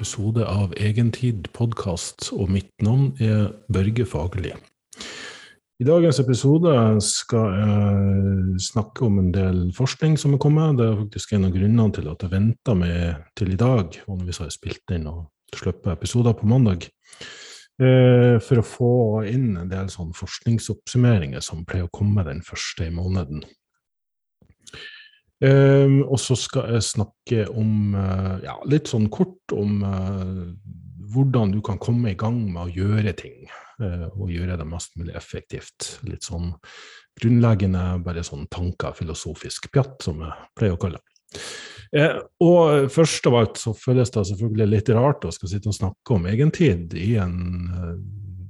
episode av Egentid podkast, og mitt navn er Børge Fagerli. I dagens episode skal jeg snakke om en del forskning som er kommet. Det er faktisk en av grunnene til at jeg venta med til i dag. Vanligvis har jeg spilt inn og sluppet episoder på mandag. Eh, for å få inn en del sånn forskningsoppsummeringer som pleier å komme den første i måneden. Um, og så skal jeg snakke om, uh, ja, litt sånn kort om uh, hvordan du kan komme i gang med å gjøre ting. Uh, og gjøre det mest mulig effektivt. Litt sånn grunnleggende, bare sånn tanker, filosofisk pjatt, som jeg pleier å kalle det. og først av alt så føles det selvfølgelig litt rart å skal sitte og snakke om egen tid i en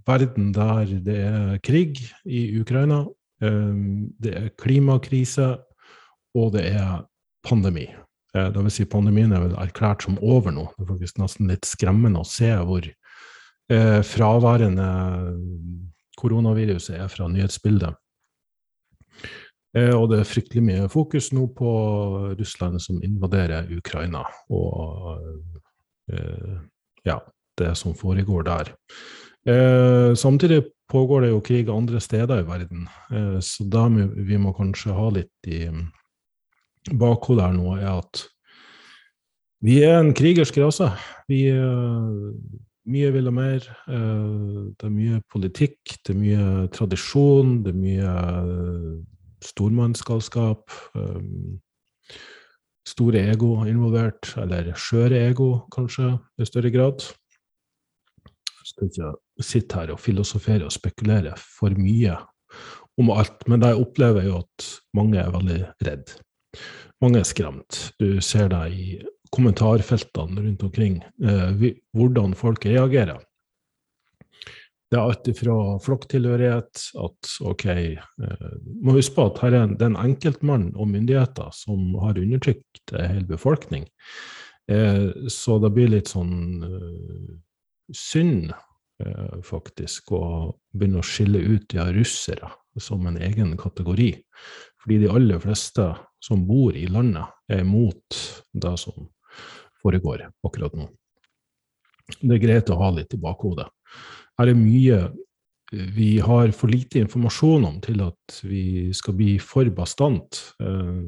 verden der det er krig i Ukraina. det er klimakrise og det er pandemi. Eh, det vil si pandemien er vel erklært som over nå. Det er faktisk nesten litt skremmende å se hvor eh, fraværende koronaviruset er fra nyhetsbildet. Eh, og det er fryktelig mye fokus nå på Russland som invaderer Ukraina, og ja, det som foregår der. Samtidig pågår det jo krig andre steder i verden, så da vi må kanskje ha litt i bakhodet her nå, er at vi er en krigersk rase. Vi uh, Mye vil ha mer. Uh, det er mye politikk, det er mye tradisjon, det er mye uh, stormannsgalskap. Store ego involvert, eller skjøre ego, kanskje, i større grad. Jeg skal ikke sitte her og filosofere og spekulere for mye om alt, men jeg opplever jo at mange er veldig redd. Mange er skremt. Du ser det i kommentarfeltene rundt omkring, eh, hvordan folk reagerer. Det er alt fra flokktilhørighet at ok eh, Må huske på at her er det en enkeltmann og myndigheter som har undertrykt en hel befolkning. Eh, så det blir litt sånn eh, synd, eh, faktisk, å begynne å skille ut de russere som en egen kategori. Fordi de aller fleste som bor i landet, er imot det som foregår akkurat nå. Det er greit å ha litt i bakhodet. Her er mye vi har for lite informasjon om til at vi skal bli for bastant. Eh,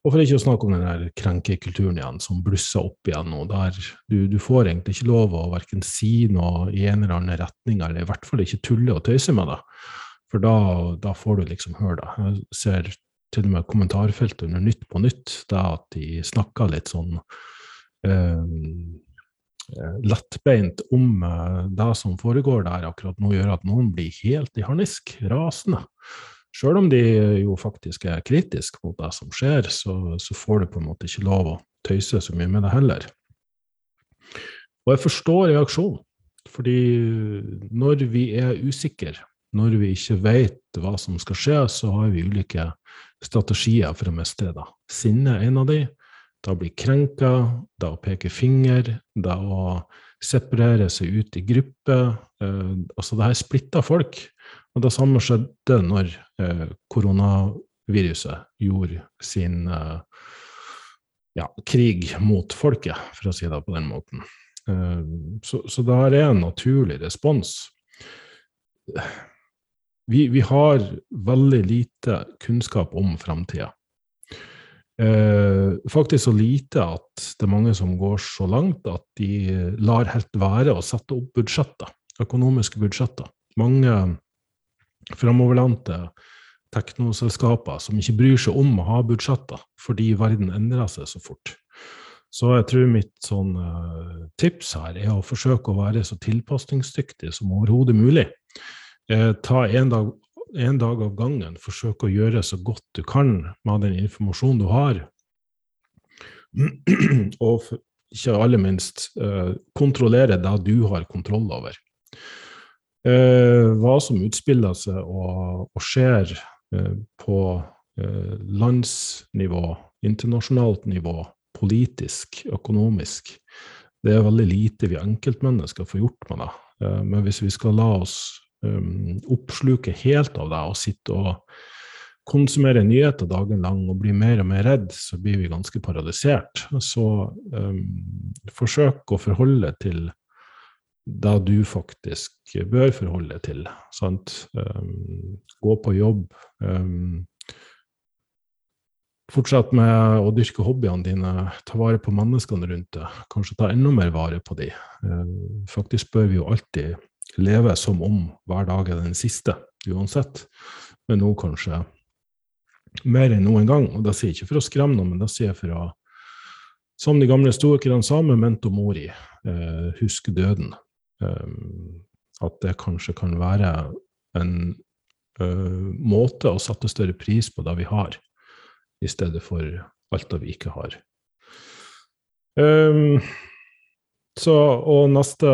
og for ikke å snakke om den der krenkekulturen igjen, som blusser opp igjen nå. der du, du, får egentlig ikke lov å verken si noe i en eller annen retning, eller i hvert fall ikke tulle og tøyse med det. For da, da får du liksom høre det. Jeg ser til og med kommentarfeltet under Nytt på Nytt, da at de snakka litt sånn eh, eh, lettbeint om eh, det som foregår der akkurat nå, gjør at noen blir helt i harnisk, rasende. Sjøl om de jo faktisk er kritiske mot det som skjer, så, så får du på en måte ikke lov å tøyse så mye med det heller. Og jeg forstår reaksjonen, fordi når vi er usikre, når vi ikke vet hva som skal skje, så har vi ulike strategier for å mestre det. Sinne er en av de. Da bli krenka, da å peke finger, da å separere seg ut i grupper. Eh, altså det her splitta folk. Og det samme skjedde når eh, koronaviruset gjorde sin eh, ja, krig mot folket, for å si det på den måten. Eh, så, så det her er en naturlig respons vi, vi har veldig lite kunnskap om framtida. Eh, faktisk så lite at det er mange som går så langt at de lar helt være å sette opp budsjetter, økonomiske budsjetter. Mange framoverlente teknoselskaper som ikke bryr seg om å ha budsjetter fordi verden endrer seg så fort. Så jeg tror mitt sånn, uh, tips her er å forsøke å være så tilpasningsdyktig som overhodet mulig. Eh, ta en dag, en dag av gangen. Forsøk å gjøre så godt du kan med den informasjonen du har. Og ikke aller minst eh, kontrollere det du har kontroll over. Eh, hva som utspiller seg og, og skjer på landsnivå, internasjonalt nivå, politisk, økonomisk, det er veldig lite vi enkeltmennesker får gjort med det. Men hvis vi skal la oss um, oppsluke helt av deg og sitte og konsumerer nyheter dagen lang og blir mer og mer redd, så blir vi ganske paralysert. Så um, forsøk å forholde til det du faktisk bør forholde deg til. Sant? Um, gå på jobb. Um, Fortsett med å dyrke hobbyene dine, ta vare på menneskene rundt deg. Kanskje ta enda mer vare på dem. Faktisk bør vi jo alltid leve som om hver dag er den siste, uansett. Men nå kanskje mer enn noen gang. Og det sier jeg ikke for å skremme noen, men det sier jeg for å, som de gamle stoikerne sa, memento mori, eh, husk døden. Eh, at det kanskje kan være en eh, måte å sette større pris på det vi har i stedet for alt det vi ikke har. Um, så, og neste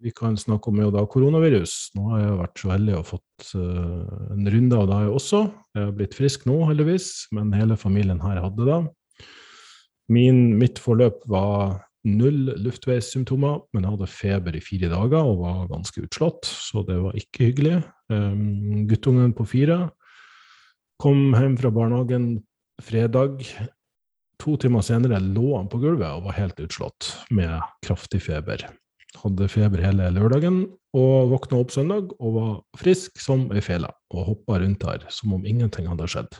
vi kan snakke om, jo da koronavirus. Nå har jeg vært så heldig og fått uh, en runde av det, også. Jeg har blitt frisk nå, heldigvis, men hele familien her hadde det. Min, mitt forløp var null luftveissymptomer, men jeg hadde feber i fire dager og var ganske utslått, så det var ikke hyggelig. Um, guttungen på fire Kom hjem fra barnehagen fredag. To timer senere lå han på gulvet og var helt utslått med kraftig feber. Hadde feber hele lørdagen og våkna opp søndag og var frisk som ei fele og hoppa rundt her som om ingenting hadde skjedd.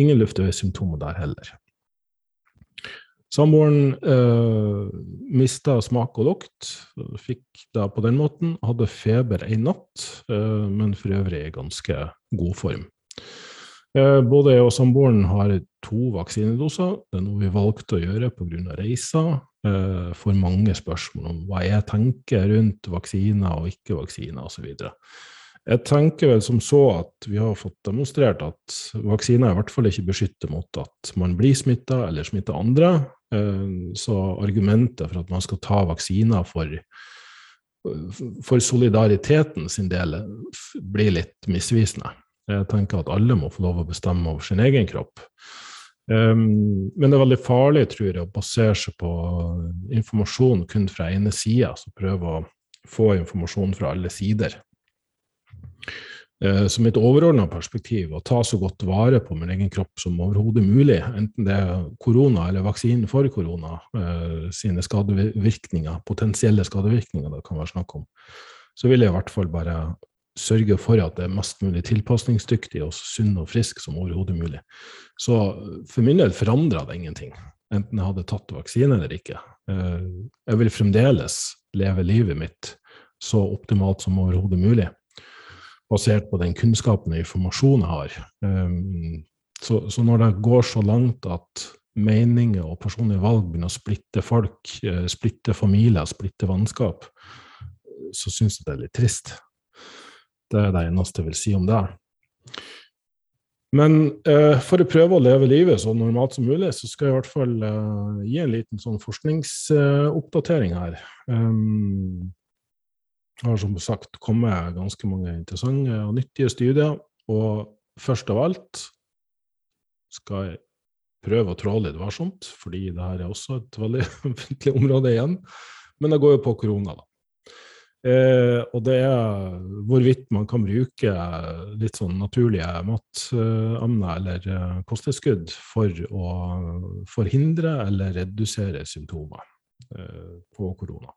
Ingen luftveissymptomer der heller. Samboeren eh, mista smak og lukt, fikk det på den måten. Hadde feber ei natt, eh, men for øvrig i ganske god form. Eh, både jeg og samboeren har to vaksinedoser. Det er noe vi valgte å gjøre pga. reiser. Eh, for mange spørsmål om hva jeg tenker rundt vaksiner og ikke-vaksiner osv. Jeg tenker vel som så at vi har fått demonstrert at vaksiner i hvert fall ikke beskytter mot at man blir smitta eller smitter andre. Eh, så argumentet for at man skal ta vaksiner for, for solidariteten sin del, blir litt misvisende. Jeg tenker at alle må få lov å bestemme over sin egen kropp. Um, men det er veldig farlig, tror jeg, å basere seg på informasjon kun fra ene sida, så prøve å få informasjon fra alle sider. Uh, så mitt overordna perspektiv å ta så godt vare på min egen kropp som overhodet mulig, enten det er korona eller vaksinen for korona, uh, sine skadevirkninger, potensielle skadevirkninger det kan være snakk om, så vil jeg i hvert fall bare sørge for at det er mest mulig tilpasningsdyktig og så sunn og frisk som overhodet mulig. Så for min del forandra det ingenting, enten jeg hadde tatt vaksine eller ikke. Eh, jeg vil fremdeles leve livet mitt så optimalt som overhodet mulig, basert på den kunnskapen og informasjonen jeg har. Eh, så, så når det går så langt at meninger og personlige valg begynner å splitte folk, eh, splitte familier, splitte vennskap, så syns jeg det er litt trist. Det er det eneste jeg vil si om det. Men eh, for å prøve å leve livet så normalt som mulig, så skal jeg i hvert fall eh, gi en liten sånn forskningsoppdatering her. Um, jeg har som sagt kommet ganske mange interessante og nyttige studier. Og først av alt skal jeg prøve å trå litt varsomt, fordi det her er også et veldig offentlig område igjen. Men det går jo på korona, da. Eh, og det er hvorvidt man kan bruke litt sånn naturlige matemner eller eh, kosttilskudd for å forhindre eller redusere symptomer eh, på korona.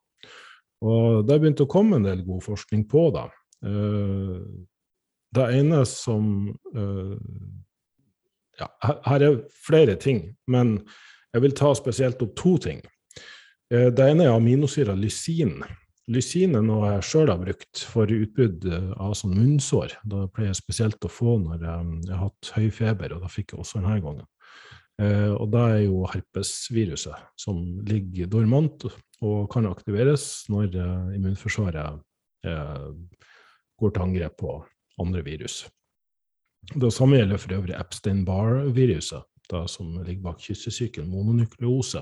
Og det har begynt å komme en del god forskning på det. Eh, det ene som eh, Ja, her er flere ting, men jeg vil ta spesielt opp to ting. Eh, det ene er aminosyra lysin Lysin er noe jeg sjøl har brukt for utbrudd av sånn munnsår. Da pleier jeg spesielt å få når jeg har hatt høy feber, og da fikk jeg også denne gangen. Eh, og da er jo herpesviruset som ligger dormant og kan aktiveres når eh, immunforsvaret eh, går til angrep på andre virus. Det samme gjelder for øvrig Epstein-Barr-viruset, som ligger bak kyssesyken, mononukleose.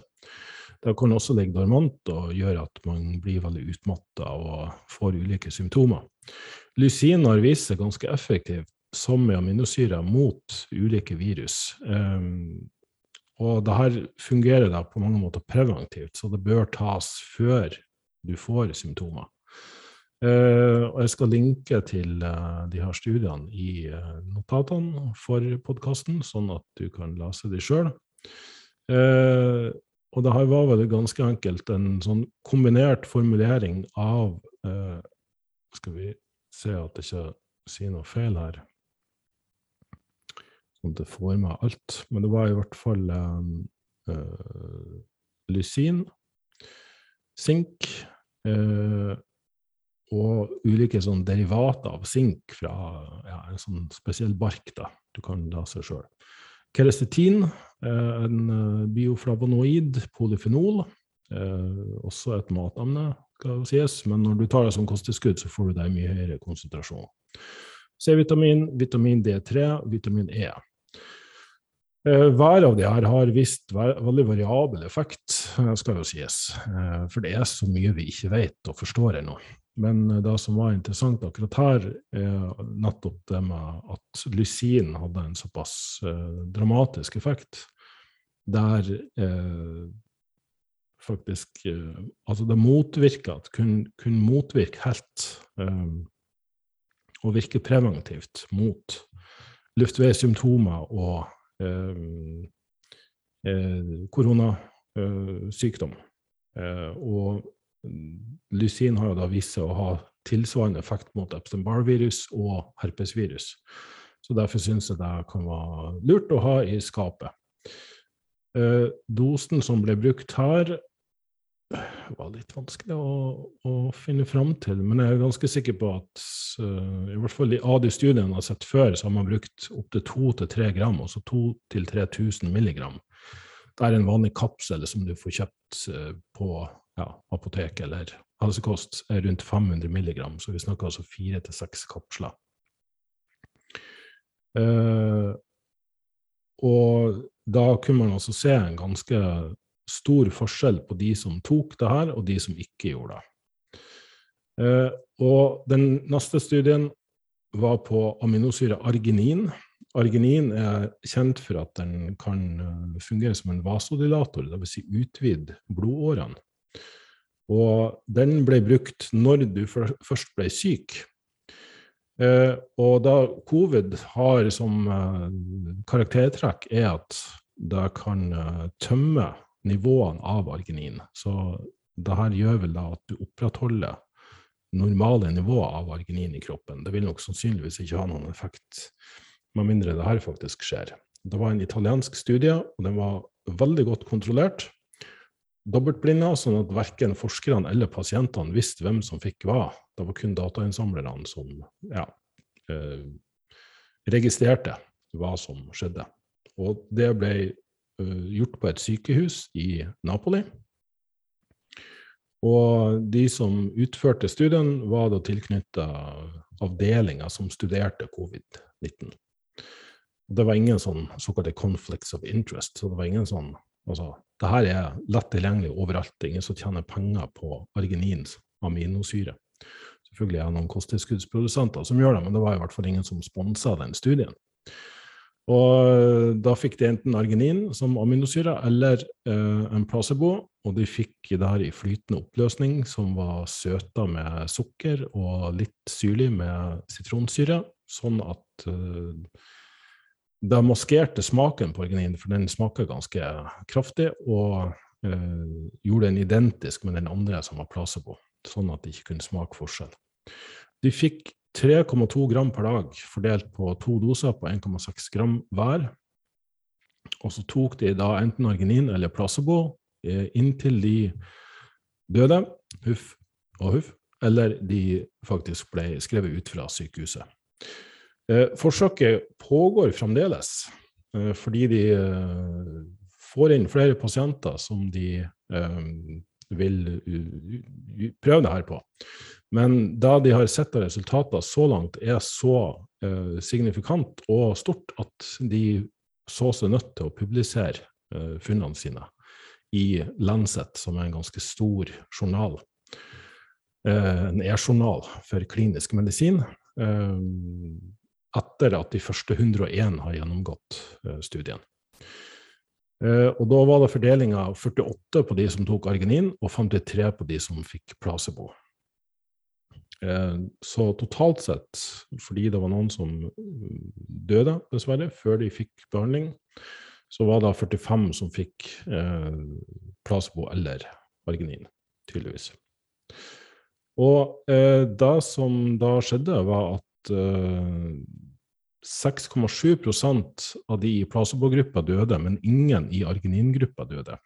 Det kan også ligge dormant og gjøre at man blir veldig utmatta og får ulike symptomer. Lysin har vist seg ganske effektivt som aminosyrer mot ulike virus. Um, og det her fungerer da på mange måter preventivt, så det bør tas før du får symptomer. Uh, og jeg skal linke til uh, de her studiene i uh, notatene for podkasten, sånn at du kan lese de sjøl. Og det her var vel ganske enkelt en sånn kombinert formulering av Skal vi se at jeg ikke sier noe feil her, sånn at jeg får med alt. Men det var i hvert fall lysin, sink og ulike sånn derivater av sink fra ja, en sånn spesiell bark da, du kan lese sjøl. Kerestetin, eh, en eh, bioflavonoid, polyfenol, eh, også et matemne, skal sies, men når du tar det som kosttilskudd, så får du det i mye høyere konsentrasjon. C-vitamin, vitamin D3, vitamin E. Hver av de her har visst veldig variabel effekt, skal jo sies. For det er så mye vi ikke vet og forstår ennå. Men eh, det som var interessant akkurat her, er nettopp det med at lysin hadde en såpass eh, dramatisk effekt, der eh, faktisk eh, Altså det motvirka at kunne kun motvirke helt eh, og virke preventivt mot luftveissymptomer og eh, koronasykdom. og Lysin har jo da vist seg å ha tilsvarende effekt mot Epstein-Barr-virus og herpesvirus. Så derfor syns jeg det kan være lurt å ha i skapet. Eh, dosen som ble brukt her, var litt vanskelig å, å finne fram til, men jeg er ganske sikker på at uh, i hvert fall i de studiene jeg har sett før, så har man brukt opptil 2-3 gram, altså 2000-3000 milligram. Det er en vanlig kapsel som du får kjøpt uh, på ja, apotek eller helsekost er rundt 500 milligram, så vi snakker altså fire til seks kapsler. Uh, og da kunne man altså se en ganske stor forskjell på de som tok det her, og de som ikke gjorde det. Uh, og den neste studien var på aminosyre arginin. Arginin er kjent for at den kan eh, fungere som en vasodilator, dvs. Si utvide blodårene. Og den ble brukt når du først ble syk. Eh, og da covid har som eh, karaktertrekk er at det kan eh, tømme nivåene av arginin. Så det her gjør vel da at du opprettholder normale nivåer av arginin i kroppen. Det vil nok sannsynligvis ikke ha noen effekt, med mindre det her faktisk skjer. Det var en italiensk studie, og den var veldig godt kontrollert dobbeltblinda, sånn at verken forskerne eller pasientene visste hvem som fikk hva. Det var kun datainnsamlerne som ja, eh, registrerte hva som skjedde. Og det ble eh, gjort på et sykehus i Napoli. Og de som utførte studien, var da tilknytta avdelinger som studerte covid-19. Det var ingen sånn såkalte conflicts of interest, så det var ingen sånn Altså, det her er lett tilgjengelig overalt. Er ingen som tjener penger på arginins aminosyre. Selvfølgelig er det noen kosttilskuddsprodusenter som gjør det, men det var i hvert fall ingen som sponsa den studien. Og da fikk de enten arginin som aminosyre eller eh, en placebo, og de fikk det her i flytende oppløsning som var søta med sukker og litt syrlig med sitronsyre, sånn at eh, det maskerte smaken på arginin, for den smaker ganske kraftig, og eh, gjorde den identisk med den andre som var placebo, sånn at de ikke kunne smake forskjell. De fikk 3,2 gram per dag fordelt på to doser på 1,6 gram hver. Og så tok de da enten arginin eller placebo eh, inntil de døde, huff og huff, eller de faktisk ble skrevet ut fra sykehuset. Eh, forsøket pågår fremdeles, eh, fordi de eh, får inn flere pasienter som de vil prøve det her på. Men da de har sett at resultater så langt er så signifikant og stort at de så seg nødt til å publisere funnene sine i Lancet, som er en ganske stor journal. En e-journal for klinisk medisin etter at de første 101 har gjennomgått uh, studien. Uh, og da var det fordelinga 48 på de som tok arginin, og 53 på de som fikk placebo. Eh, så totalt sett, fordi det var noen som døde, dessverre, før de fikk behandling, så var det 45 som fikk eh, placebo eller arginin, tydeligvis. Og eh, det som da skjedde, var at eh, 6,7% av de i placebo-gruppa døde, men ingen i arginin-gruppa døde.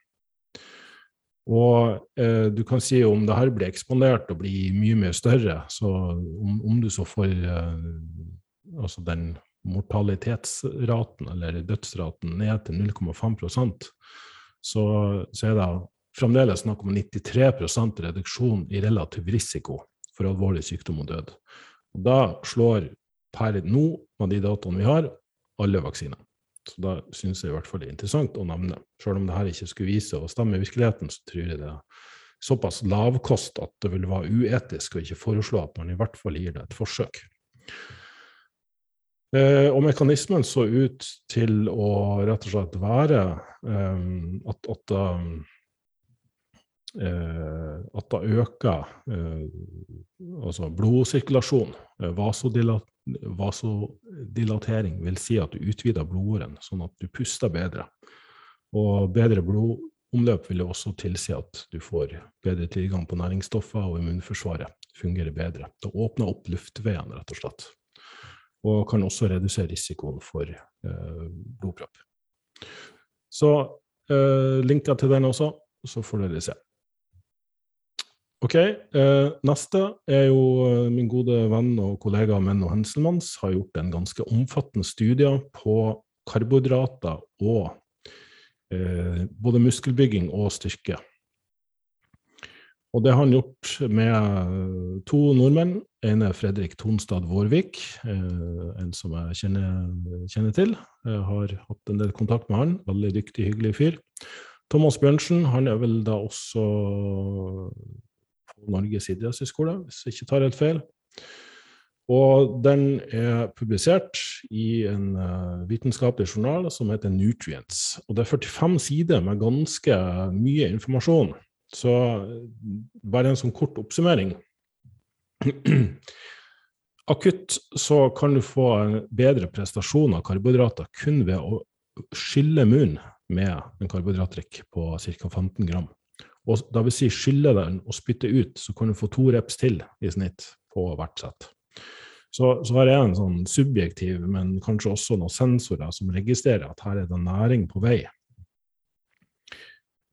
Og eh, du kan si om det her blir eksponert og blir mye mye større, så om, om du så får eh, altså den mortalitetsraten, eller dødsraten, ned til 0,5 så, så er det fremdeles snakk om 93% reduksjon i relativ risiko for alvorlig sykdom og død. Og da slår per nå, med de dataene vi har, alle vaksiner. Så da syns jeg i hvert fall det er interessant å nevne. Selv om det her ikke skulle vise å stemme i virkeligheten, så tror jeg det er såpass lavkost at det vil være uetisk å ikke foreslå at man i hvert fall gir det et forsøk. Eh, og mekanismen så ut til å rett og slett være eh, at, at, eh, at det øker eh, altså blodsirkulasjon, eh, vasodilat, vasodilatering vil si at du utvider blodåren, sånn at du puster bedre. Og bedre blodomløp vil også tilsi at du får bedre tilgang på næringsstoffer, og immunforsvaret fungerer bedre. Det åpner opp luftveiene, rett og slett. Og kan også redusere risikoen for eh, blodpropp. Så eh, linker til den også, så får dere se. Ok, eh, Neste er jo eh, min gode venn og kollega Menno Henselmanns har gjort en ganske omfattende studie på karbohydrater og eh, både muskelbygging og styrke. Og det har han gjort med to nordmenn. En er Fredrik Tonstad Vårvik, eh, en som jeg kjenner, kjenner, til. Jeg har hatt en del kontakt med han. Veldig dyktig, hyggelig fyr. Thomas Bjørnsen han er vel da også Norges idrettshøgskole, hvis jeg ikke tar helt feil. Og den er publisert i en uh, vitenskapelig journal som heter Nutrients. Og det er 45 sider med ganske mye informasjon. Så bare en sånn kort oppsummering. Akutt så kan du få bedre prestasjon av karbohydrater kun ved å skylle munnen med en karbohydratdrikk på ca. 15 gram. Og da vil si skylle den og spytte ut, så kan du få to reps til i snitt på hvert sett. Så, så her er en sånn subjektiv, men kanskje også noen sensorer som registrerer at her er det næring på vei.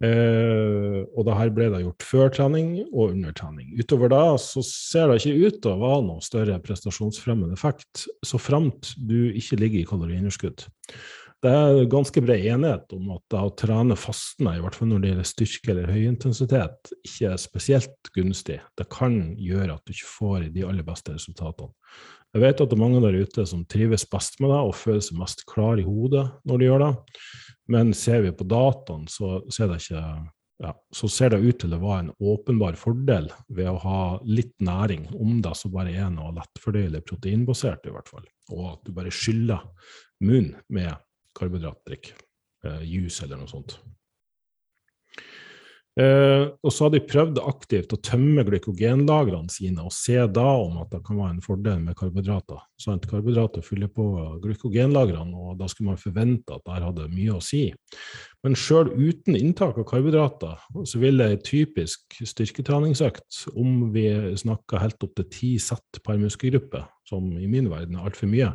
Eh, og det her ble det gjort før trening og under trening. Utover da så ser det ikke ut til å være noe større prestasjonsfremmende effekt, så fremt du ikke ligger i kaloriunderskudd. Det er ganske bred enighet om at å trene fastende, i hvert fall når det gjelder styrke eller høyintensitet, ikke er spesielt gunstig. Det kan gjøre at du ikke får de aller beste resultatene. Jeg vet at det er mange der ute som trives best med det og føler seg mest klar i hodet når de gjør det, men ser vi på dataen, så ser det ja, så ser det ut til å være en åpenbar fordel ved å ha litt næring, om det som bare er noe lettfordøyelig proteinbasert, i hvert fall, og at du bare skyller munnen med karbohydratdrikk. Uh, juice eller noe sånt. Uh, og så har de prøvd aktivt å tømme glykogenlagrene sine og se da om at det kan være en fordel med karbohydrater. Så at karbohydrater fyller på glykogenlagrene, og da skulle man forvente at der hadde mye å si. Men sjøl uten inntak av karbohydrater så ville ei typisk styrketreningsøkt, om vi snakker helt opp til ti sett per muskelgruppe, som i min verden er altfor mye,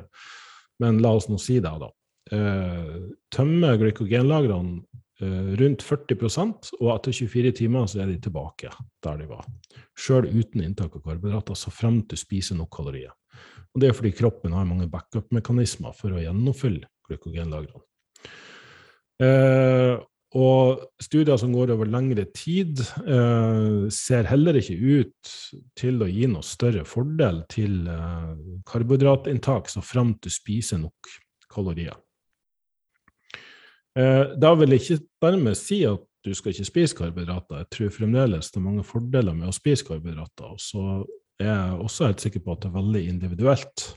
men la oss nå si det, da tømmer glykogenlagrene eh, rundt 40% og etter 24 timer så er de tilbake der de var. Sjøl uten inntak av karbohydrater, så frem til å spise nok kalorier. Og Det er fordi kroppen har mange backup-mekanismer for å gjennomfylle glykogenlagrene. Eh, og studier som går over lengre tid, eh, ser heller ikke ut til å gi noe større fordel til eh, karbohydratinntak så frem til å spise nok kalorier. Eh, da vil jeg ikke dermed si at du skal ikke spise karbohydrater. Jeg tror fremdeles det er mange fordeler med å spise karbohydrater. Og så er jeg også helt sikker på at det er veldig individuelt.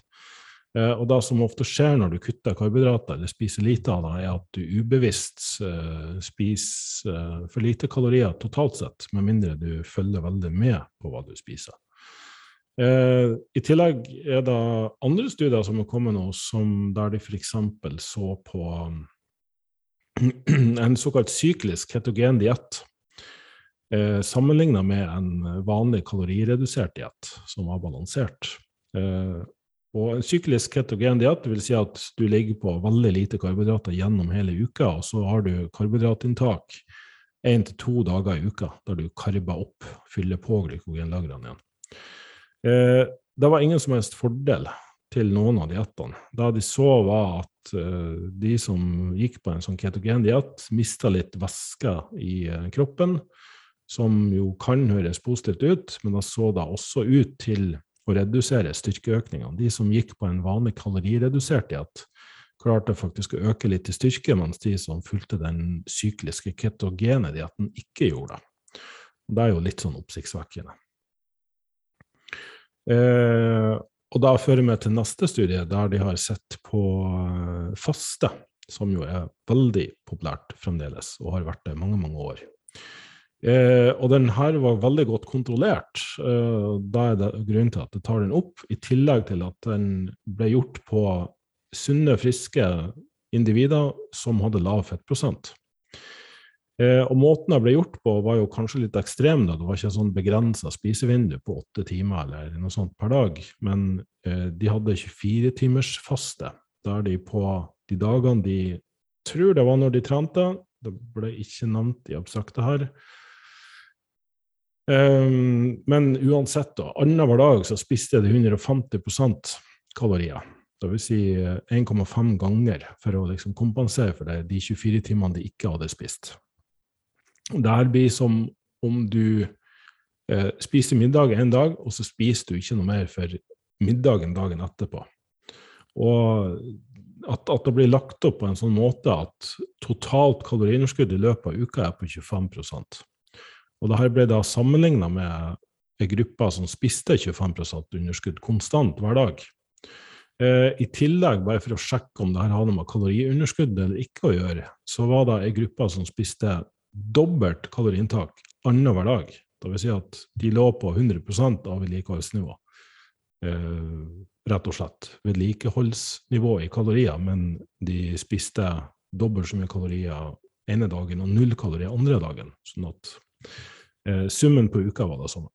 Eh, og det som ofte skjer når du kutter karbohydrater eller spiser lite av det, er at du ubevisst uh, spiser for lite kalorier totalt sett, med mindre du følger veldig med på hva du spiser. Eh, I tillegg er det andre studier som har kommet nå, som der de f.eks. så på en såkalt syklisk ketogen diett eh, sammenligna med en vanlig kaloriredusert diett som var balansert. Eh, og en syklisk ketogen diett vil si at du ligger på veldig lite karbohydrater gjennom hele uka, og så har du karbohydratinntak én til to dager i uka, der du karber opp, fyller på glykogenlagrene igjen. Eh, det var ingen som helst fordel til noen av diettene. Det de så, var at uh, de som gikk på en sånn ketogen diett, mista litt væske i uh, kroppen, som jo kan høres positivt ut, men det så da også ut til å redusere styrkeøkningene. De som gikk på en vanlig kaloriredusert diett, klarte faktisk å øke litt i styrke, mens de som fulgte den sykliske ketogene dietten, ikke gjorde det. Det er jo litt sånn oppsiktsvekkende. Eh, og da fører vi til neste studie, der de har sett på eh, faste, som jo er veldig populært fremdeles, og har vært det mange, mange år. Eh, og den her var veldig godt kontrollert. Eh, da er det grunnen til at det tar den opp, i tillegg til at den ble gjort på sunne, friske individer som hadde lav fettprosent. Eh, og måten det ble gjort på, var jo kanskje litt ekstrem. da, Det var ikke sånn begrensa spisevindu på åtte timer eller noe sånt per dag. Men eh, de hadde 24-timersfaste, der de på de dagene de tror det var når de trente, det ble ikke nevnt i abstrakte her. Um, men uansett, da, annenhver dag så spiste de 150% kalorier. Vil si 1,5 eh, ganger for å liksom kompensere for det, de 24 timene de ikke hadde spist. Det her blir som om du eh, spiser middag en dag, og så spiser du ikke noe mer for middagen dagen etterpå. Og at, at, det blir lagt opp på en sånn måte at totalt kaloriunderskudd i løpet av uka er på 25% Og det her ble da sammenligna med ei gruppe som spiste 25% underskudd konstant hver dag. Eh, I tillegg, bare for å sjekke om det her hadde med kaloriunderskudd eller ikke å gjøre, så var det ei gruppe som spiste dobbelt kaloriinntak annenhver dag. Det vil si at de lå på 100% av vedlikeholdsnivå. Eh, rett og slett vedlikeholdsnivå i kalorier, men de spiste dobbelt så mye kalorier ene dagen og null kalorier andre dagen. Sånn at eh, summen på uka var det samme.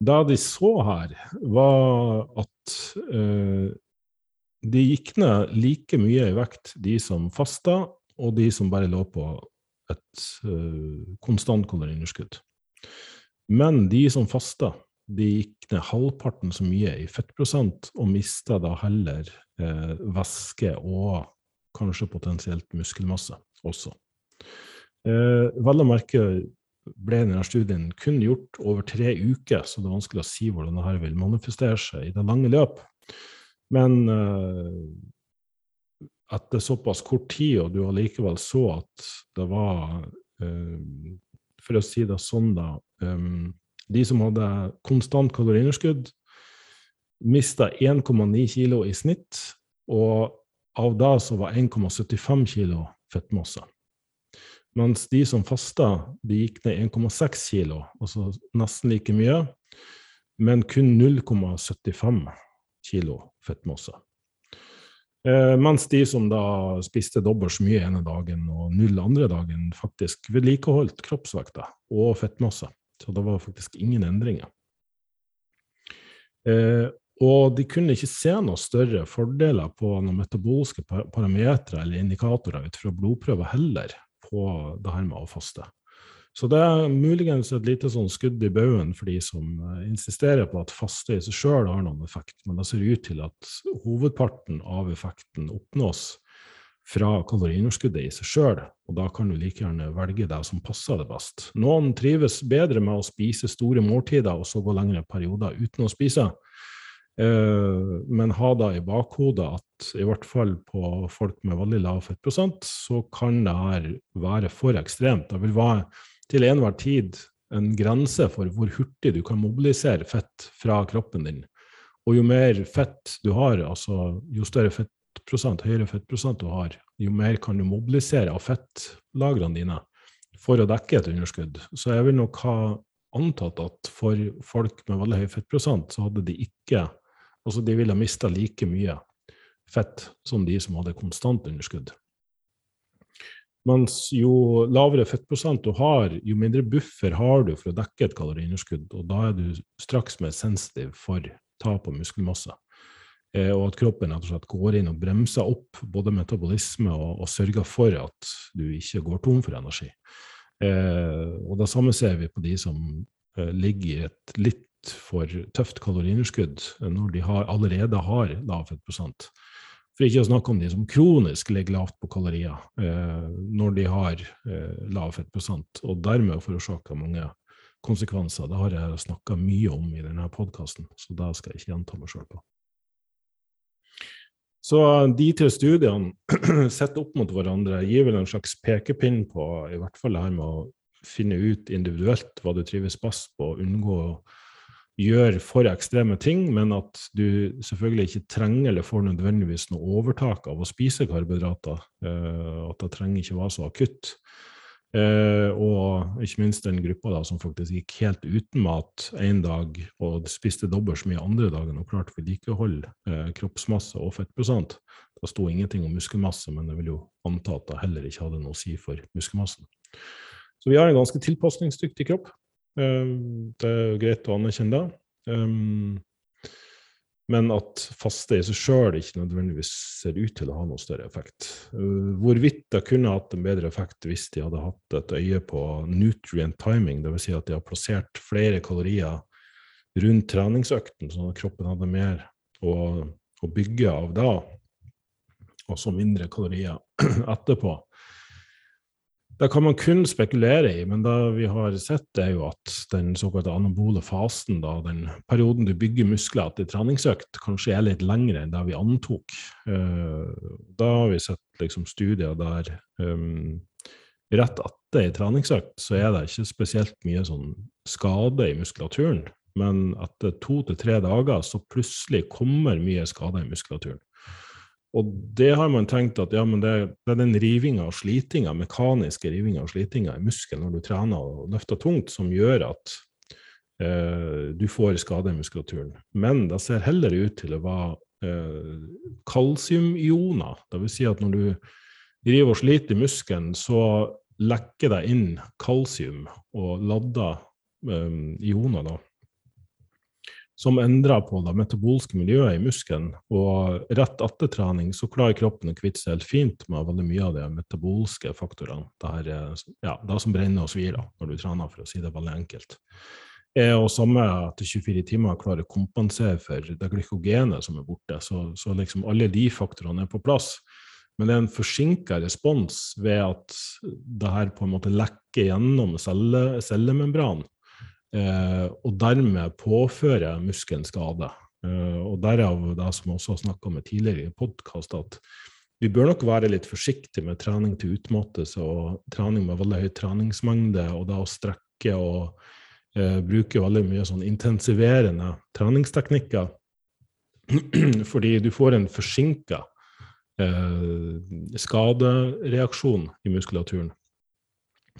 Det de så her, var at eh, de gikk ned like mye i vekt, de som fasta, og de som bare lå på et uh, konstant kaloriunderskudd. Men de som fasta, de gikk ned halvparten så mye i fettprosent og mista da heller eh, væske og kanskje potensielt muskelmasse også. Eh, vel å merke ble denne studien kun gjort over tre uker, så det er vanskelig å si hvordan dette vil manifestere seg i det lange løp. Men eh, etter såpass kort tid, og du allikevel så at det var um, For å si det sånn, da um, De som hadde konstant kaloriunderskudd, mista 1,9 kilo i snitt, og av det så var 1,75 kilo fettmasse. Mens de som fasta, de gikk ned 1,6 kilo, altså nesten like mye, men kun 0,75 kilo fettmasse. Eh, mens de som da spiste dobbelt så mye ene dagen og null andre dagen, faktisk vedlikeholdt kroppsvekta og fettmasse. Så det var faktisk ingen endringer. Eh, og de kunne ikke se noen større fordeler på noen metabolske parametere eller indikatorer ut fra blodprøver heller på det her med å faste. Så det er muligens et lite sånn skudd i baugen for de som eh, insisterer på at faste i seg sjøl har noen effekt, men det ser ut til at hovedparten av effekten oppnås fra kaloriunderskuddet i seg sjøl, og da kan du like gjerne velge det som passer det best. Noen trives bedre med å spise store måltider og så gå lengre perioder uten å spise, eh, men ha da i bakhodet at i hvert fall på folk med veldig lav fettprosent, så kan det her være for ekstremt. Det vil være til enhver tid en grense for hvor hurtig du kan mobilisere fett fra kroppen din. Og jo mer fett du har, altså jo større fettprosent, høyere fettprosent du har, jo mer kan du mobilisere av fettlagrene dine for å dekke et underskudd. Så jeg vil nok ha antatt at for folk med veldig høy fettprosent, så hadde de ikke Altså, de ville mista like mye fett som de som hadde konstant underskudd. Mens jo lavere fettprosent du har, jo mindre buffer har du for å dekke et kaloriunderskudd, og da er du straks mer sensitiv for tap av muskelmasse. Eh, og at kroppen rett og slett går inn og bremser opp både metabolisme og, og sørger for at du ikke går tom for energi. Eh, og det samme ser vi på de som eh, ligger i et litt for tøft kaloriunderskudd når de har, allerede har lav fettprosent. For ikke å snakke om de som kronisk ligger lavt på kalorier eh, når de har eh, lav fettprosent, og dermed forårsaker mange konsekvenser. Det har jeg snakka mye om i denne podkasten, så det skal jeg ikke gjenta meg sjøl på. Så de tre studiene sett opp mot hverandre gir vel en slags pekepinn på i hvert fall det her med å finne ut individuelt hva du trives best på, og unngå å gjøre for ekstreme ting, men at du selvfølgelig ikke trenger eller får nødvendigvis noe overtak av å spise karbohydrater. Eh, at det trenger ikke være så akutt. Eh, og ikke minst den gruppa da, som faktisk gikk helt uten mat én dag og spiste dobbelt så mye andre dagen og klarte å vedlikeholde eh, kroppsmasse og fettprosent. Det sto ingenting om muskelmasse, men jeg vil jo anta at det heller ikke hadde noe å si for muskelmassen. Så vi har en ganske tilpasningsdyktig kropp. Eh, det er greit å anerkjenne det. Um, men at faste i seg sjøl ikke nødvendigvis ser ut til å ha noe større effekt. Uh, hvorvidt det kunne hatt en bedre effekt hvis de hadde hatt et øye på nutrient timing, dvs. Si at de har plassert flere kalorier rundt treningsøkten, sånn at kroppen hadde mer å, å bygge av da, og så mindre kalorier etterpå. Det kan man kun spekulere i, men det vi har sett, er jo at den såkalte anabole fasen, da, den perioden du bygger muskler til treningsøkt, kanskje er litt lengre enn det vi antok. Uh, da har vi sett liksom, studier der um, rett etter ei treningsøkt så er det ikke spesielt mye sånn skade i muskulaturen, men etter to til tre dager så plutselig kommer mye skade i muskulaturen. Og det har man tenkt at ja, men det, det er den rivinga og slitinga, mekaniske rivinga og slitinga i muskelen når du trener og løfter tungt, som gjør at eh, du får skade i muskulaturen. Men det ser heller ut til å være eh, kalsiumioner. Dvs. Si at når du driver og sliter i muskelen, så lekker det inn kalsium og lader eh, ioner. da som endrer på det metabolske miljøet i muskelen. Og rett etter trening så klarer kroppen å kvitte seg helt fint med veldig mye av de metabolske faktorene. Det, her, ja, det som brenner og svir da, når du trener, for å si det veldig enkelt. Er og samme etter 24 timer klarer å kompensere for det glykogenet som er borte. Så, så liksom alle de faktorene er på plass. Men det er en forsinka respons ved at det her på en måte lekker gjennom celle, cellemembranen eh, og dermed påføre muskelen skade. Eh, og derav det som vi også har snakka om tidligere i podkast, at vi bør nok være litt forsiktige med trening til utmattelse og trening med veldig høy treningsmengde, og da å strekke og eh, bruke veldig mye sånn intensiverende treningsteknikker. Fordi du får en forsinka eh, skadereaksjon i muskulaturen.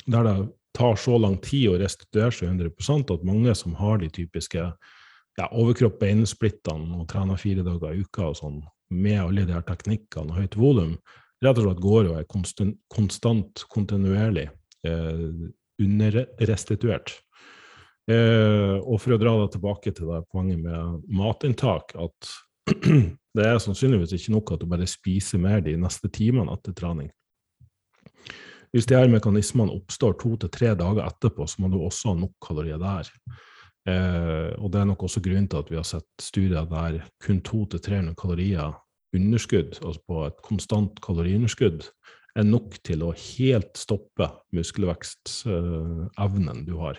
Der det tar så lang tid å restituere seg 100% at mange som har de typiske ja, overkropp-beinsplittene og trener fire dager i uka og sånn, med alle de her teknikkene og høyt volum, rett og slett går og er konstant, konstant kontinuerlig eh, underrestituert. Eh, og for å dra det tilbake til det poenget med matinntak, at det er sannsynligvis ikke nok at du bare spiser mer de neste timene etter trening. Hvis de her mekanismene oppstår to til tre dager etterpå, så må du også ha nok kalorier der. Eh, og det er nok også grunnen til at vi har sett studier der kun 200-300 kalorier underskudd, altså på et konstant kaloriunderskudd, er nok til å helt stoppe muskelvekstevnen du har.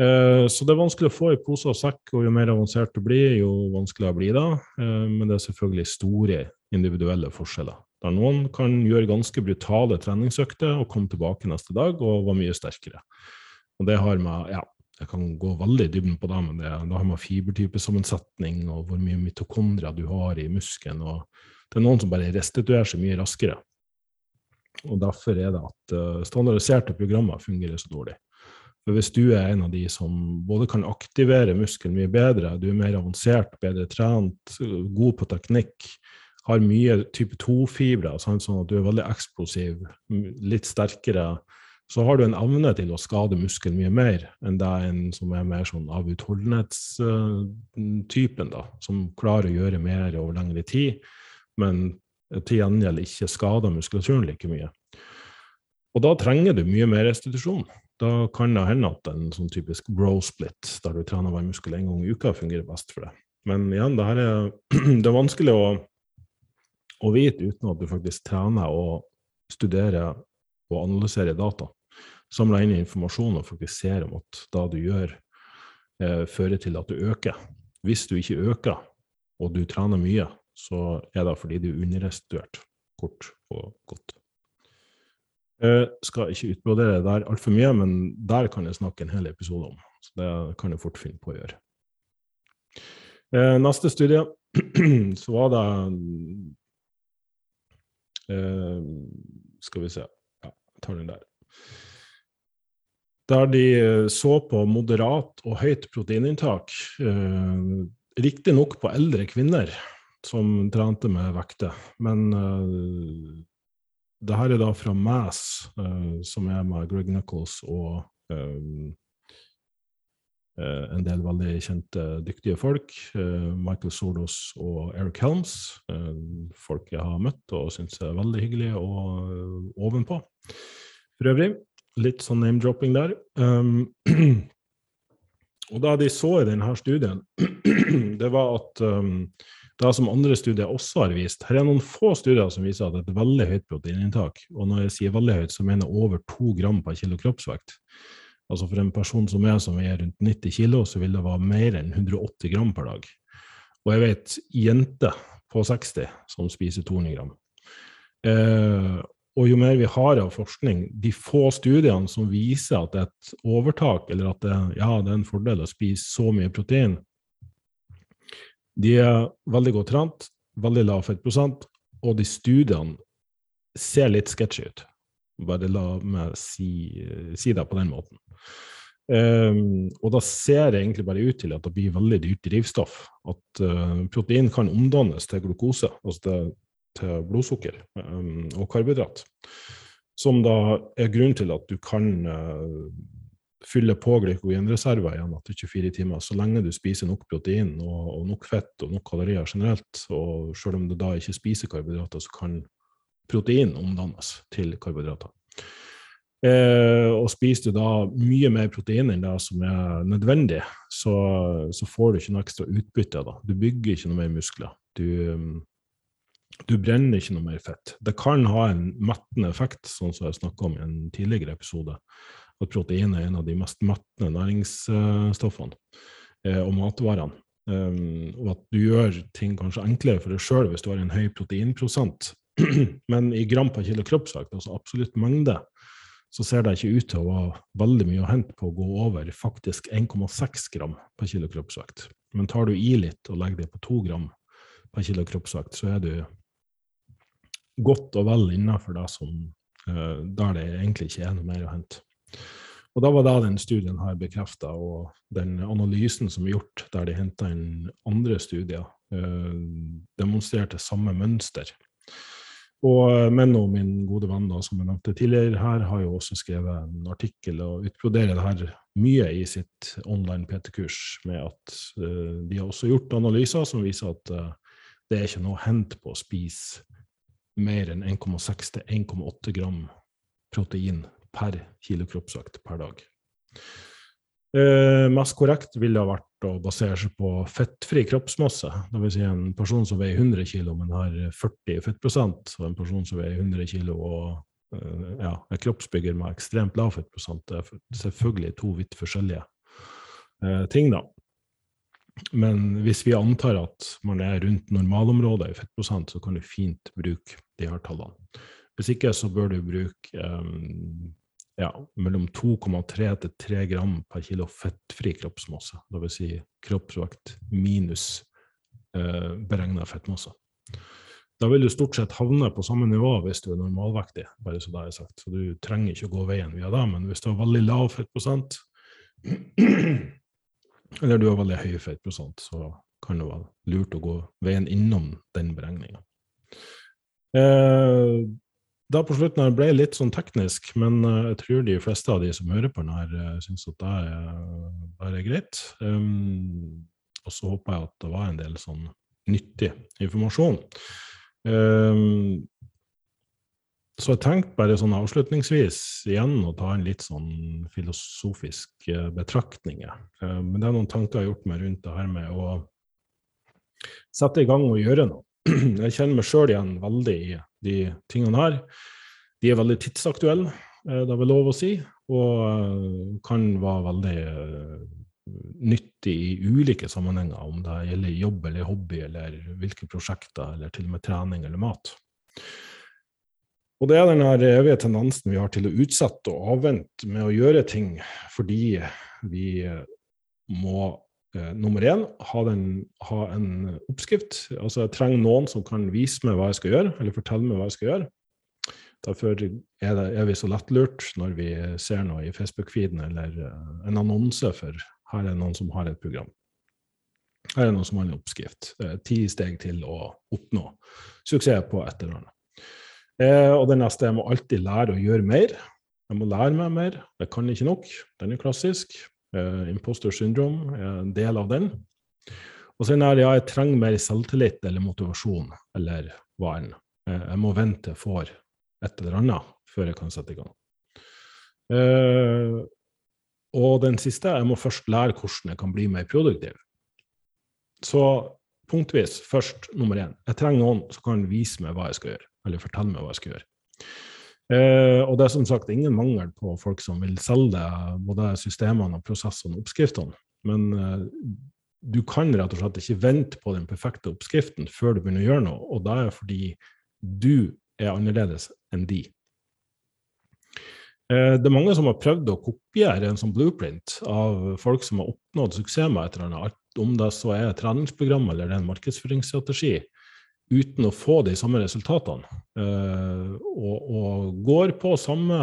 Eh, så det er vanskelig å få i pose og sekk, og jo mer avansert du blir, jo vanskeligere blir det. Eh, men det er selvfølgelig store individuelle forskjeller. Der noen kan gjøre ganske brutale treningsøkter og komme tilbake neste dag og være mye sterkere. Og det har med ja, jeg kan gå veldig i dybden på det, men det, det har med fibertypesammensetning og hvor mye mitokondria du har i muskelen. og Det er noen som bare restituerer seg mye raskere. Og Derfor er det at uh, standardiserte programmer fungerer så dårlig. For hvis du er en av de som både kan aktivere muskelen mye bedre, du er mer avansert, bedre trent, god på teknikk, har mye type 2-fibre, sånn at du er veldig eksplosiv, litt sterkere, så har du en evne til å skade muskelen mye mer enn det en som er mer sånn av utholdenhetstypen, da, som klarer å gjøre mer over lengre tid, men til gjengjeld ikke skader muskulaturen like mye. Og da trenger du mye mer restitusjon. Da kan det hende at en sånn typisk bro split, der du trener hver muskel en gang i uka, fungerer best for deg. Men igjen, det, er, det er vanskelig å, å vite uten at du faktisk trener og studerer og analyserer data samle inn informasjon og fokusere om at det du gjør, eh, fører til at du øker. Hvis du ikke øker, og du trener mye, så er det fordi du er underrestituert, kort og godt. Jeg skal ikke utbrodere der altfor mye, men der kan jeg snakke en hel episode om. Så det kan jeg fort finne på å gjøre. Eh, neste studie, så var det eh, Skal vi se Ja, tar den der der de eh, så på moderat og høyt proteininntak, uh, riktignok på eldre kvinner som trente med vekter. Men uh, det her er da fra Mass, uh, som er med Greg Nichols og eh, eh en del veldig kjente, dyktige folk. Eh, Michael Solos og Eric Helms. folk jeg har møtt og syns er veldig hyggelige og ovenpå. For øvrig litt sånn name-dropping der. Um, og da de så i denne studien, det var at um, det som andre studier også har vist Her er noen få studier som viser at et veldig høyt proteininntak. Og når jeg sier veldig høyt, så mener jeg over to gram per kilo kroppsvekt. Altså for en person som er som er rundt 90 kilo, så vil det være mer enn 180 gram per dag. Og jeg vet jenter på 60 som spiser 200 gram. Eh, og jo mer vi har av forskning, de få studiene som viser at det et overtak, eller at det, ja, det er en fordel å spise så mye protein, de er veldig godt trent, veldig lav fettprosent, og de studiene ser litt sketchy ut. Bare la meg si, si det på den måten. Um, og da ser det egentlig bare ut til at det blir veldig dyrt drivstoff. At uh, protein kan omdannes til glukose, altså til til blodsukker um, og karbohydrat. Som da er grunnen til at du kan uh, fylle på glykogenreserver igjen etter 24 timer, så lenge du spiser nok protein og, og, nok fett og nok kalorier generelt. Og selv om du da ikke spiser karbohydrater, så kan protein omdannes til karbohydrater. Eh, og spiser du da mye mer protein enn det som er nødvendig, så, så får du ikke noe ekstra utbytte. da. Du bygger ikke noe mer muskler. Du, um, du brenner ikke noe mer fett. Det kan ha en mettende effekt, sånn som jeg snakka om i en tidligere episode. At protein er en av de mest mettende næringsstoffene eh, og matvarene. Um, og at du gjør ting kanskje enklere for deg sjøl hvis du har en høy proteinprosent. Men i gram per kilo kroppsvekt, altså absolutt mengde, så ser det ikke ut til å være veldig mye å hente på å gå over faktisk 1,6 gram per kilo kroppsvekt. Men tar du i litt og legger det på 2 gram per kilo kroppsvekt, så er du godt og vel innenfor det som uh, der det egentlig ikke er noe mer å hente. Og da var det den studien her bekrefta, og den analysen som er gjort, der de henta inn andre studier, uh, demonstrerte samme mønster. Og eh, Menno, min gode venn da, som jeg nevnte tidligere her, har jo også skrevet en artikkel og utbroderer det her mye i sitt online PT-kurs, med at uh, de har også gjort analyser som viser at uh, det er ikke noe å hente på å spise mer enn 1,6 til 1,8 gram protein per kilo kroppsvekt per dag. Eh, mest korrekt ville ha vært å basere seg på fettfri kroppsmasse. Dvs. Si en person som veier 100 kg, men har 40 fettprosent, og en person som veier 100 kg og uh, ja, er kroppsbygger med ekstremt lav fettprosent. Det er selvfølgelig to vidt forskjellige uh, ting, da. Men hvis vi antar at man er rundt normalområdet i fettprosent, så kan du fint bruke de her tallene. Hvis ikke så bør du bruke um, ja, mellom 2,3 til 3 gram per kilo fettfri kroppsmasse. Dvs. Si kroppsvekt minus eh, beregna fettmasse. Da vil du stort sett havne på samme nivå hvis du er normalvektig. bare Så det er sagt. Så du trenger ikke å gå veien via det, men hvis du har veldig lav fettprosent, eller du har veldig høy fettprosent, så kan det være lurt å gå veien innom den beregninga. Eh, da på slutten ble det litt sånn teknisk, men eh, jeg tror de fleste av de som hører på den her, uh, syns at det er, det er greit. Um, og så håper jeg at det var en del sånn nyttig informasjon. Um, så jeg tenkte bare sånn avslutningsvis igjen å ta en litt sånn filosofisk betraktning. Uh, men det er noen tanker jeg har gjort meg rundt det her med å sette i gang og gjøre noe. Jeg kjenner meg sjøl igjen veldig i de tingene her. De er veldig tidsaktuelle, uh, det er vel lov å si, og kan være veldig nyttig i ulike sammenhenger, om det gjelder jobb eller hobby, eller hvilke prosjekter, eller til og med trening eller mat. Og det er den evige tendensen vi har til å utsette og avvente med å gjøre ting fordi vi må eh, nummer én ha, den, ha, en oppskrift. Altså jeg trenger noen som kan vise meg hva jeg skal gjøre, eller fortelle meg hva jeg skal gjøre. Derfor er, det, er vi så lettlurt når vi ser noe i Facebook-feeden eller eh, en annonse for her er noen som har et program. Her er noen som har en oppskrift. Ti steg til å oppnå suksess på et eller annet. Eh, og det neste jeg må alltid lære å gjøre mer. Jeg må lære meg mer. Jeg kan ikke nok. Den er klassisk. Eh, imposter syndrome er en del av den. Og så er det ja, jeg trenger mer selvtillit eller motivasjon eller hva enn. Eh, jeg må vente for et eller annet før jeg kan sette i gang. Uh, og den siste, jeg må først lære hvordan jeg kan bli mer produktiv. Så punktvis, først nummer én. Jeg trenger noen som kan vise meg hva jeg skal gjøre, eller fortelle meg hva jeg skal gjøre. Eh, og det er som sagt ingen mangel på folk som vil selge både systemene, og prosessene og oppskriftene. Men eh, du kan rett og slett ikke vente på den perfekte oppskriften før du begynner å gjøre noe, og det er fordi du er annerledes enn de. Eh, det er mange som har prøvd å kopiere en sånn blueprint av folk som har oppnådd suksess med et eller annet, om det så er treningsprogram eller det er en markedsføringsstrategi, uten å få de samme resultatene. Uh, og, og, går på samme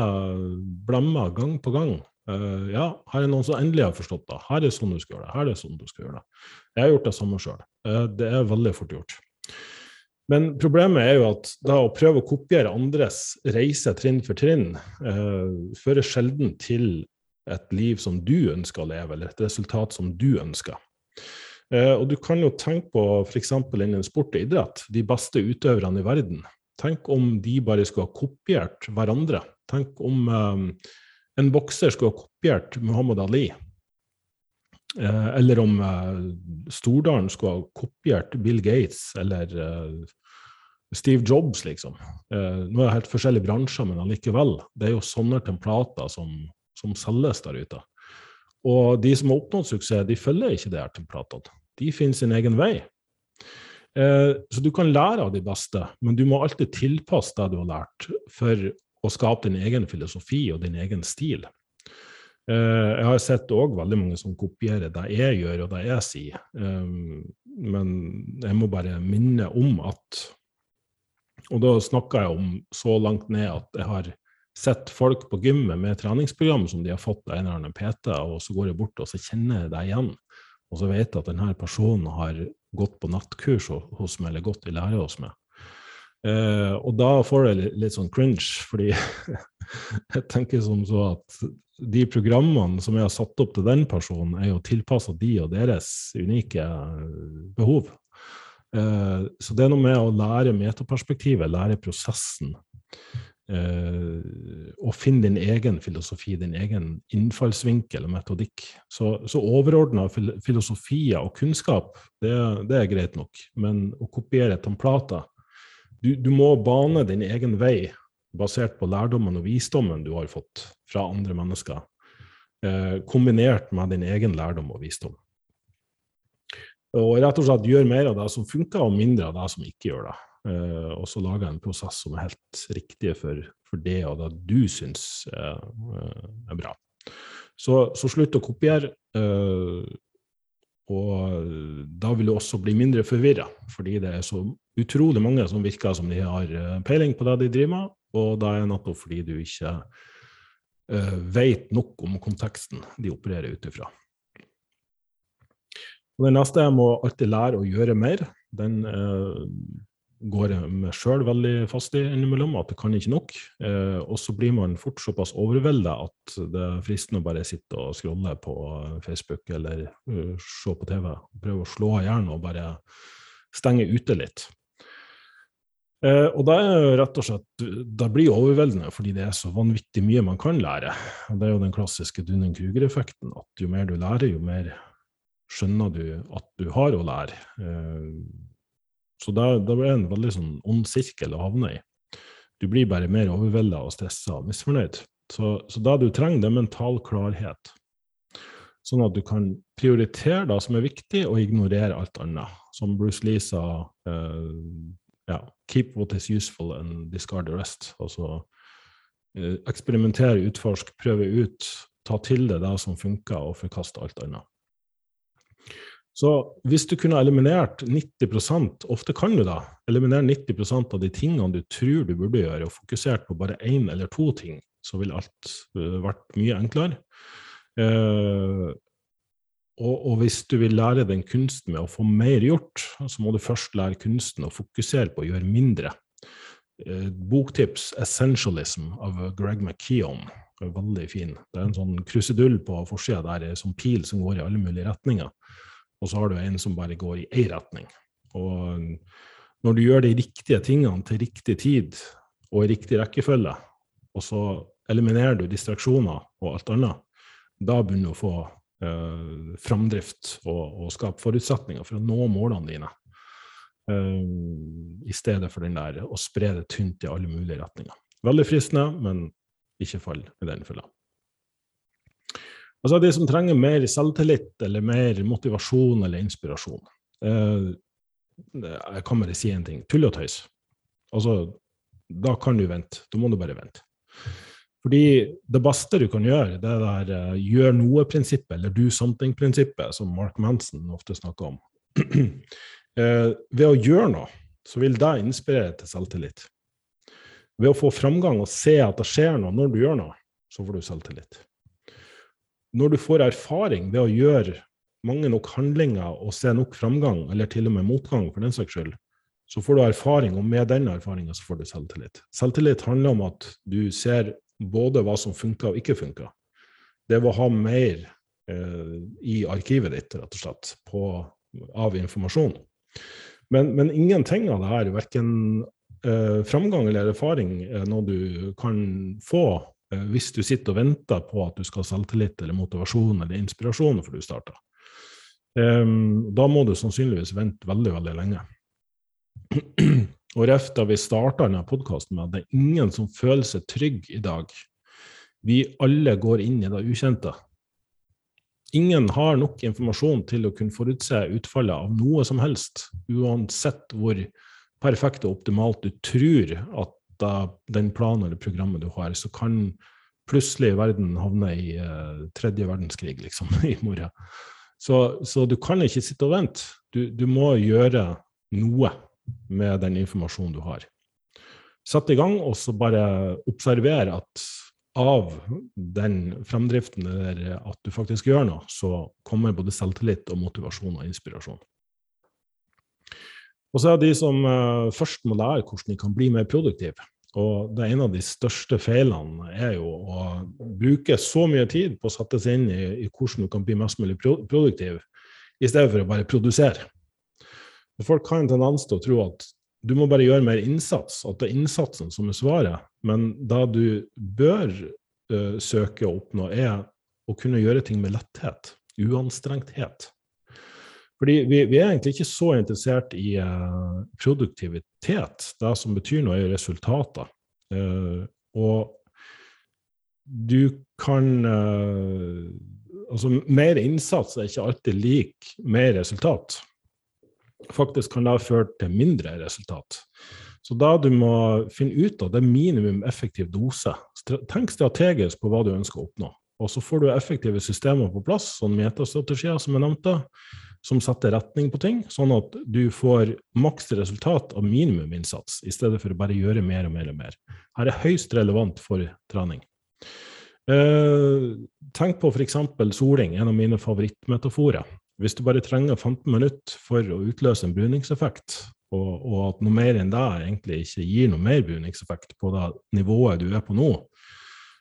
blemmer gang på gang. Uh, ja, her er noen som endelig har forstått det. Her er sånn du skal gjøre det. Her er sånn du skal gjøre det. Jeg har gjort det samme sjøl. Uh, det er veldig fort gjort. Men problemet er jo at da å prøve å kopiere andres reise trinn for trinn eh, fører sjelden til et liv som du ønsker å leve, eller et resultat som du ønsker. Eh, og du kan jo tenke på f.eks. innen sport og idrett, de beste utøverne i verden. Tenk om de bare skulle ha kopiert hverandre. Tenk om eh, en bokser skulle ha kopiert Muhammad Ali. Eh, eller om eh, Stordalen skulle ha kopiert Bill Gates eller eh, Steve Jobs, liksom. nå er det helt forskjellige bransjer, men allikevel. Det er jo sånne templater som, som selges der ute. Og de som har oppnådd suksess, de følger ikke det her templatene. De finner sin egen vei. så du kan lære av de beste, men du må alltid tilpasse det du har lært, for å skape din egen filosofi og din egen stil. Uh, jeg har sett òg veldig mange som kopierer det jeg gjør og det jeg sier. Um, men jeg må bare minne om at Og da snakker jeg om så langt ned at jeg har sett folk på gymmet med treningsprogram som de har fått av en eller annen PT, og så går jeg bort og så kjenner jeg det igjen. Og så vet jeg at denne personen har gått på nattkurs hos meg, eller gått i lære hos meg. Eh, og da får jeg litt, litt sånn cringe, fordi jeg tenker som så at de programmene som jeg har satt opp til den personen, er jo tilpassa de og deres unike eh, behov. Eh, så det er noe med å lære metaperspektivet, lære prosessen. Eh, og finne din egen filosofi, din egen innfallsvinkel og metodikk. Så, så overordna filosofier og kunnskap, det, det, er greit nok. Men å kopiere templater du, du må bane din egen vei basert på lærdommen og visdommen du har fått fra andre mennesker, eh, kombinert med din egen lærdom og visdom. Og rett og slett gjør mer av det som funker, og mindre av det som ikke gjør det. Eh, og så lage en prosess som er helt riktig for, for det og det du syns er, eh, er bra. Så, så, slutt å kopiere. Uh, og da vil du også bli mindre forvirra, fordi det er så utrolig mange som virker som de har peiling på det de driver med, og da er det nettopp fordi du ikke uh, vet nok om konteksten de opererer ut ifra. Det neste jeg må alltid lære å gjøre mer. Den uh, går jeg meg sjøl veldig fast i innimellom, at det kan ikke nok. Eh, og så blir man fort såpass overvelda at det er fristende å bare sitte og scrolle på Facebook eller uh, se på TV. Prøve å slå av hjernen og bare stenge ute litt. Eh, og det er rett og slett det blir overveldende fordi det er så vanvittig mye man kan lære. Og Det er jo den klassiske Dunning-Kruger-effekten, at jo mer du lærer, jo mer skjønner du at du har å lære. Uh, så det, da blir en veldig sånn ond sirkel å havne i. Du blir bare mer overvelda og stressa og misfornøyd. Så, så det du trenger, det er mental klarhet. Sånn at du kan prioritere det som er viktig, og ignorere alt annet. Som Bruce Lee sa uh, ja, keep what is useful and discard the rest. Altså eh, eksperimentere, utforske, prøve ut, ta til deg det som funker, og forkaste alt annet. Så hvis du kunne eliminert 90% ofte kan du da, eliminere 90% av de tingene du tror du burde gjøre, og fokusert på bare én eller to ting, så ville alt uh, vært mye enklere. Eh, og, og, hvis du vil lære den kunsten med å få mer gjort, så må du først lære kunsten å fokusere på å gjøre mindre. Eh, boktips 'Essentialism' av Greg McKeown er veldig fin. Det er en sånn krusedull på forsida der, en sånn pil som går i alle mulige retninger. Og så har du en som bare går i én retning. Og når du gjør de riktige tingene til riktig tid og i riktig rekkefølge, og så eliminerer du distraksjoner og alt annet, da begynner du å få eh, framdrift og, og, skape forutsetninger for å nå målene dine. Uh, I stedet for den der å spre det tynt i alle mulige retninger. Veldig fristende, men ikke fall i den fella. Altså de som trenger mer selvtillit eller mer motivasjon eller inspirasjon. Eh, jeg kan bare si en ting. Tull og tøys. Altså, da kan du vente. Da må du bare vente. Fordi det beste du kan gjøre, det er det der uh, gjør noe-prinsippet, eller do something-prinsippet, som Mark Manson ofte snakker om. uh, ved å gjøre noe, så vil det inspirere til selvtillit. Ved å få framgang og se at det skjer noe når du gjør noe, så får du selvtillit. Når du får erfaring ved å gjøre mange nok handlinger og se nok framgang, eller til og med motgang for den saks skyld, så får du erfaring, og med den erfaringa så får du selvtillit. Selvtillit handler om at du ser både hva som funker og ikke funker. Det å ha mer eh, i arkivet ditt, rett og slett, på, av informasjon. Men, men ingenting av det her, verken eh, framgang eller erfaring, er noe du kan få hvis du sitter og venter på at du skal ha selvtillit eller motivasjon eller inspirasjon før du starter. Um, da må du sannsynligvis vente veldig, veldig lenge. Og ref da vi starta denne podkasten med at det er ingen som føler seg trygg i dag. Vi alle går inn i det ukjente. Ingen har nok informasjon til å kunne forutse utfallet av noe som helst, uansett hvor perfekt og optimalt du tror at da, den planen eller programmet du har, så kan plutselig verden havne i uh, tredje verdenskrig, liksom, i morgen. Så, så, du kan ikke sitte og vente. Du, du må gjøre noe med den informasjonen du har. Sett i gang, og så bare observer at av den fremdriften, eller at du faktisk gjør noe, så kommer både selvtillit og motivasjon og inspirasjon. Og så er det de som uh, først må lære hvordan de kan bli mer produktive. Og det er en av de største feilene er jo å bruke så mye tid på å sette seg inn i, i hvordan du kan bli mest mulig produktiv, i stedet for å bare produsere. Folk har en tendens til å tro at du må bare gjøre mer innsats, at det er innsatsen som er svaret. Men det du bør uh, søke å oppnå, er å kunne gjøre ting med letthet, uanstrengthet. Fordi vi, vi er egentlig ikke så interessert i uh, produktivitet. Det som betyr noe, er resultater. Uh, og du kan Altså, mer innsats er ikke alltid lik mer resultat faktisk kan det ha ført til mindre resultat. Så da du må finne ut av det minimum effektiv dose. Tenk strategisk på hva du ønsker å oppnå. Og så får du effektive systemer på plass, sånn metastrategier som jeg nevnte, som setter retning på ting, sånn at du får maks resultat av minimuminnsats, i stedet for å bare gjøre mer og mer og mer. Her er høyst relevant for trening. Eh, tenk på f.eks. soling, en av mine favorittmetaforer. Hvis du bare trenger 15 minutter for å utløse en bruningseffekt, og, og, at noe mer enn det egentlig ikke gir noe mer bruningseffekt på det nivået du er på nå,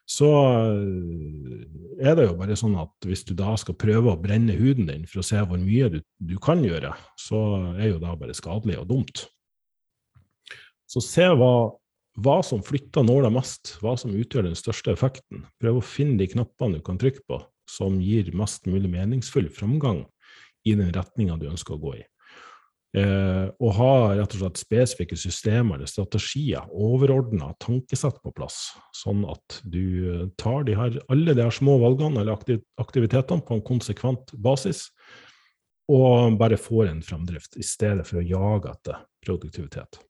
så eh, er det jo bare sånn at hvis du da skal prøve å brenne huden din for å se hvor mye du, du kan gjøre, så er jo det bare skadelig og dumt. Så se hva, hva som flytter nåla mest, hva som utgjør den største effekten. Prøv å finne de knappene du kan trykke på som gir mest mulig meningsfull framgang i den retninga du ønsker å gå i. Eh, og ha rett og slett spesifikke systemer eller strategier, overordna tankesett på plass, sånn at du eh, tar de her, alle de her små valgene eller aktivitetene på en konsekvent basis, og bare får en fremdrift, i stedet for å jage etter produktivitet.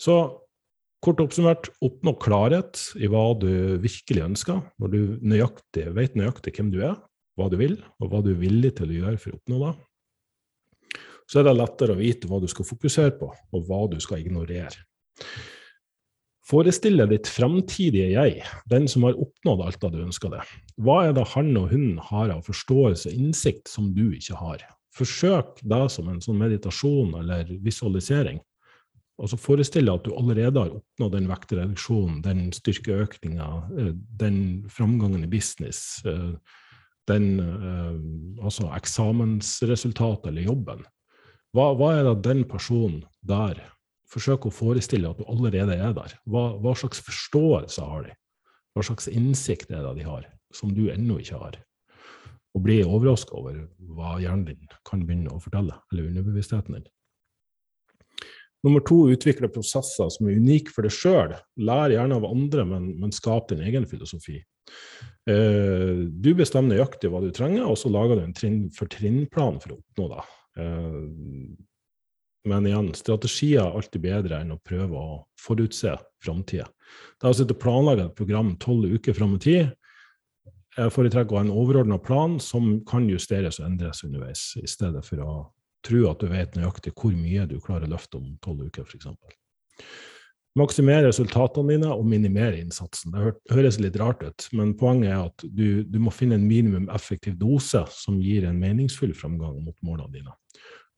Så kort oppsummert, oppnå klarhet i hva du virkelig ønsker, når du nøyaktig, vet nøyaktig hvem du er, hva du vil, og hva du er villig til å gjøre for å oppnå det så er det lettere å vite hva du skal fokusere på, og hva du skal ignorere. Forestille ditt fremtidige jeg, den som har oppnådd alt det du ønsker deg. Hva er det han og hun har av forståelse og innsikt som du ikke har? Forsøk det som en sånn meditasjon eller visualisering. Altså Forestill deg at du allerede har oppnådd den vektreduksjonen, den styrkeøkninga, eh, den framgangen i business, eh, den eh, altså eksamensresultatet eller jobben. Hva, hva, er det den personen der Forsøk å forestille at du allerede er der? Hva, hva, slags forståelse har de? Hva slags innsikt er det de har, som du ennå ikke har? Og bli overraska over hva hjernen din kan begynne å fortelle, eller underbevisstheten din. Nummer to, utvikle prosesser som er unike for deg sjøl. Lær gjerne av andre, men, men skap din egen filosofi. Eh, du bestemmer nøyaktig hva du trenger, og så lager du en trinn for trinnplan for å oppnå det. Eh, men igjen, strategier er alltid bedre enn å prøve å forutse framtida. Det å sitte og planlegge et program tolv uker fram i tid, jeg foretrekker å ha en overordna plan som kan justeres og endres underveis, i stedet for å tro at du vet nøyaktig hvor mye du klarer å løfte om tolv uker, f.eks. Maksimere resultatene dine og minimere innsatsen. Det høres litt rart ut, men poenget er at du, du må finne en minimum effektiv dose som gir en meningsfull framgang mot målene dine.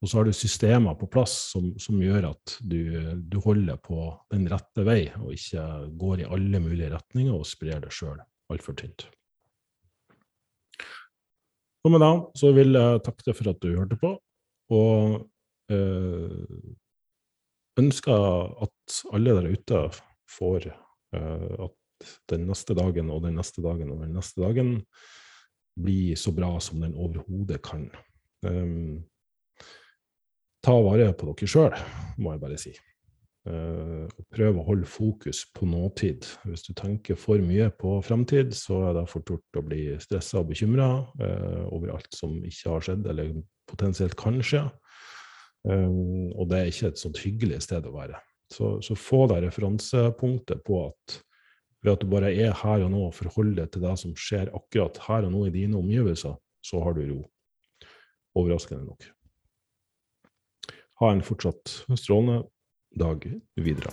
Og så har du systemer på plass som, som gjør at du, du, holder på den rette vei, og ikke går i alle mulige retninger og sprer det sjøl altfor tynt. Så med det så vil jeg takke deg for at du hørte på, og øh, ønsker at alle der ute får uh, at den neste dagen og den neste dagen og den neste dagen blir så bra som den overhodet kan. Um, ta vare på dere sjøl, må jeg bare si. Uh, prøv å holde fokus på nåtid. Hvis du tenker for mye på fremtid, så er det fort gjort å bli stressa og bekymra uh, over alt som ikke har skjedd, eller potensielt kan skje. Uh, og det er ikke et sånt hyggelig sted å være. Så, så få deg referansepunktet på at ved at du bare er her og nå og forholder deg til det som skjer akkurat her og nå i dine omgivelser, så har du ro. Overraskende nok. Ha en fortsatt strålende dag videre.